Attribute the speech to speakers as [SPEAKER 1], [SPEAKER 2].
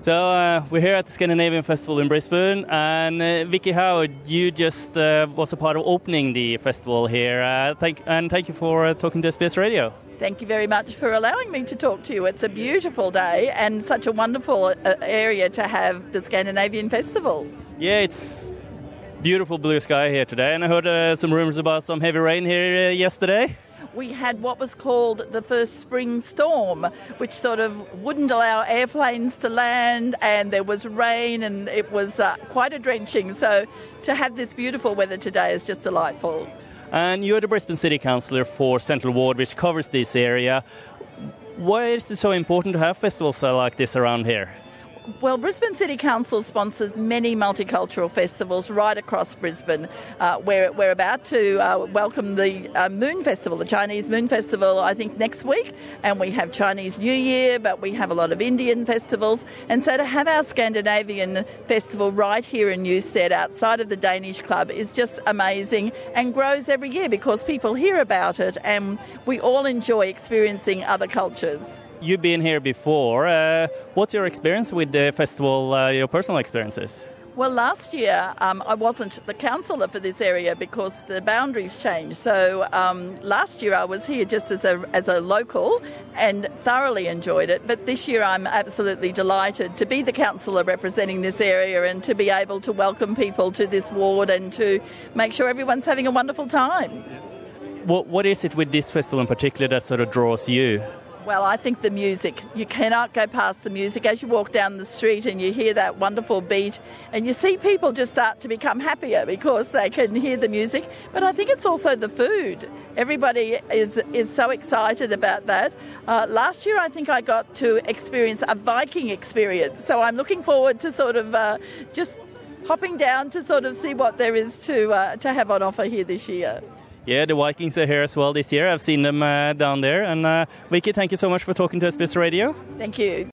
[SPEAKER 1] So uh, we're here at the Scandinavian Festival in Brisbane, and uh, Vicki Howard, you just uh, was a part of opening the festival here. Uh, thank and thank you for uh, talking to SBS Radio.
[SPEAKER 2] Thank you very much for allowing me to talk to you. It's a beautiful day and such a wonderful uh, area to have the Scandinavian Festival.
[SPEAKER 1] Yeah, it's beautiful blue sky here today, and I heard uh, some rumors about some heavy rain here uh, yesterday.
[SPEAKER 2] We had what was called the first spring storm, which sort of wouldn't allow airplanes to land, and there was rain, and it was uh, quite a drenching. So, to have this beautiful weather today is just delightful.
[SPEAKER 1] And you're the Brisbane City Councillor for Central Ward, which covers this area. Why is it so important to have festivals like this around here?
[SPEAKER 2] Well, Brisbane City Council sponsors many multicultural festivals right across Brisbane. Uh, we're, we're about to uh, welcome the uh, Moon Festival, the Chinese Moon Festival, I think next week, and we have Chinese New Year, but we have a lot of Indian festivals. And so to have our Scandinavian festival right here in Newstead outside of the Danish Club is just amazing and grows every year because people hear about it and we all enjoy experiencing other cultures.
[SPEAKER 1] You've been here before. Uh, what's your experience with the festival, uh, your personal experiences?
[SPEAKER 2] Well, last year um, I wasn't the councillor for this area because the boundaries changed. So um, last year I was here just as a, as a local and thoroughly enjoyed it. But this year I'm absolutely delighted to be the councillor representing this area and to be able to welcome people to this ward and to make sure everyone's having a wonderful time.
[SPEAKER 1] What, what is it with this festival in particular that sort of draws you?
[SPEAKER 2] Well, I think the music. You cannot go past the music as you walk down the street and you hear that wonderful beat, and you see people just start to become happier because they can hear the music. But I think it's also the food. Everybody is is so excited about that. Uh, last year, I think I got to experience a Viking experience, so I'm looking forward to sort of uh, just hopping down to sort of see what there is to uh, to have on offer here this year.
[SPEAKER 1] Yeah, the Vikings are here as well this year. I've seen them uh, down there. And uh, Vicki, thank you so much for talking to SBS Radio.
[SPEAKER 2] Thank you.